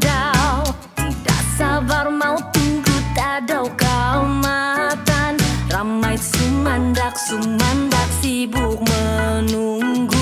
dau Tidak sabar mau tunggu tadau kau matan. Ramai sumandak sumandak sibuk menunggu.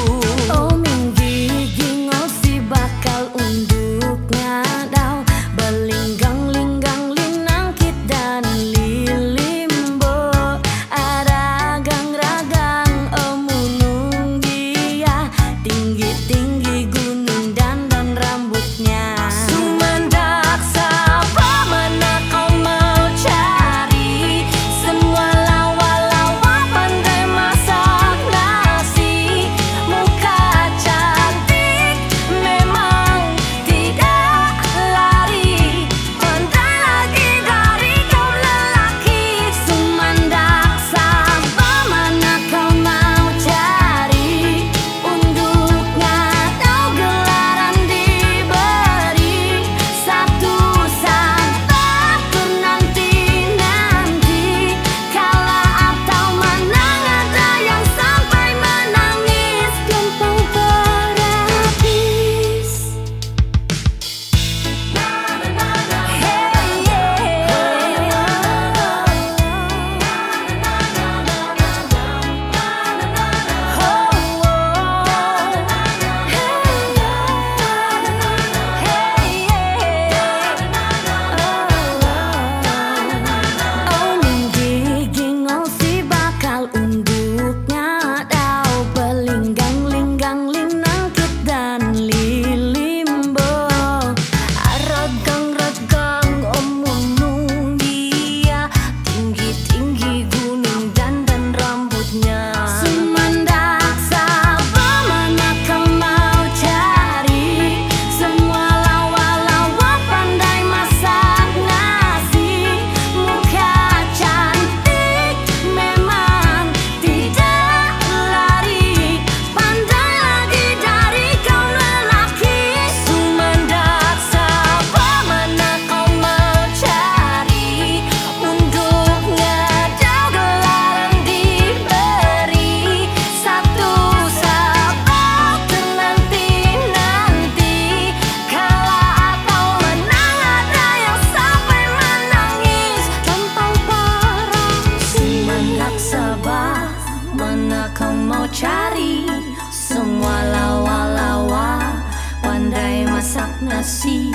cari semua lawa-lawa. Pandai masak nasi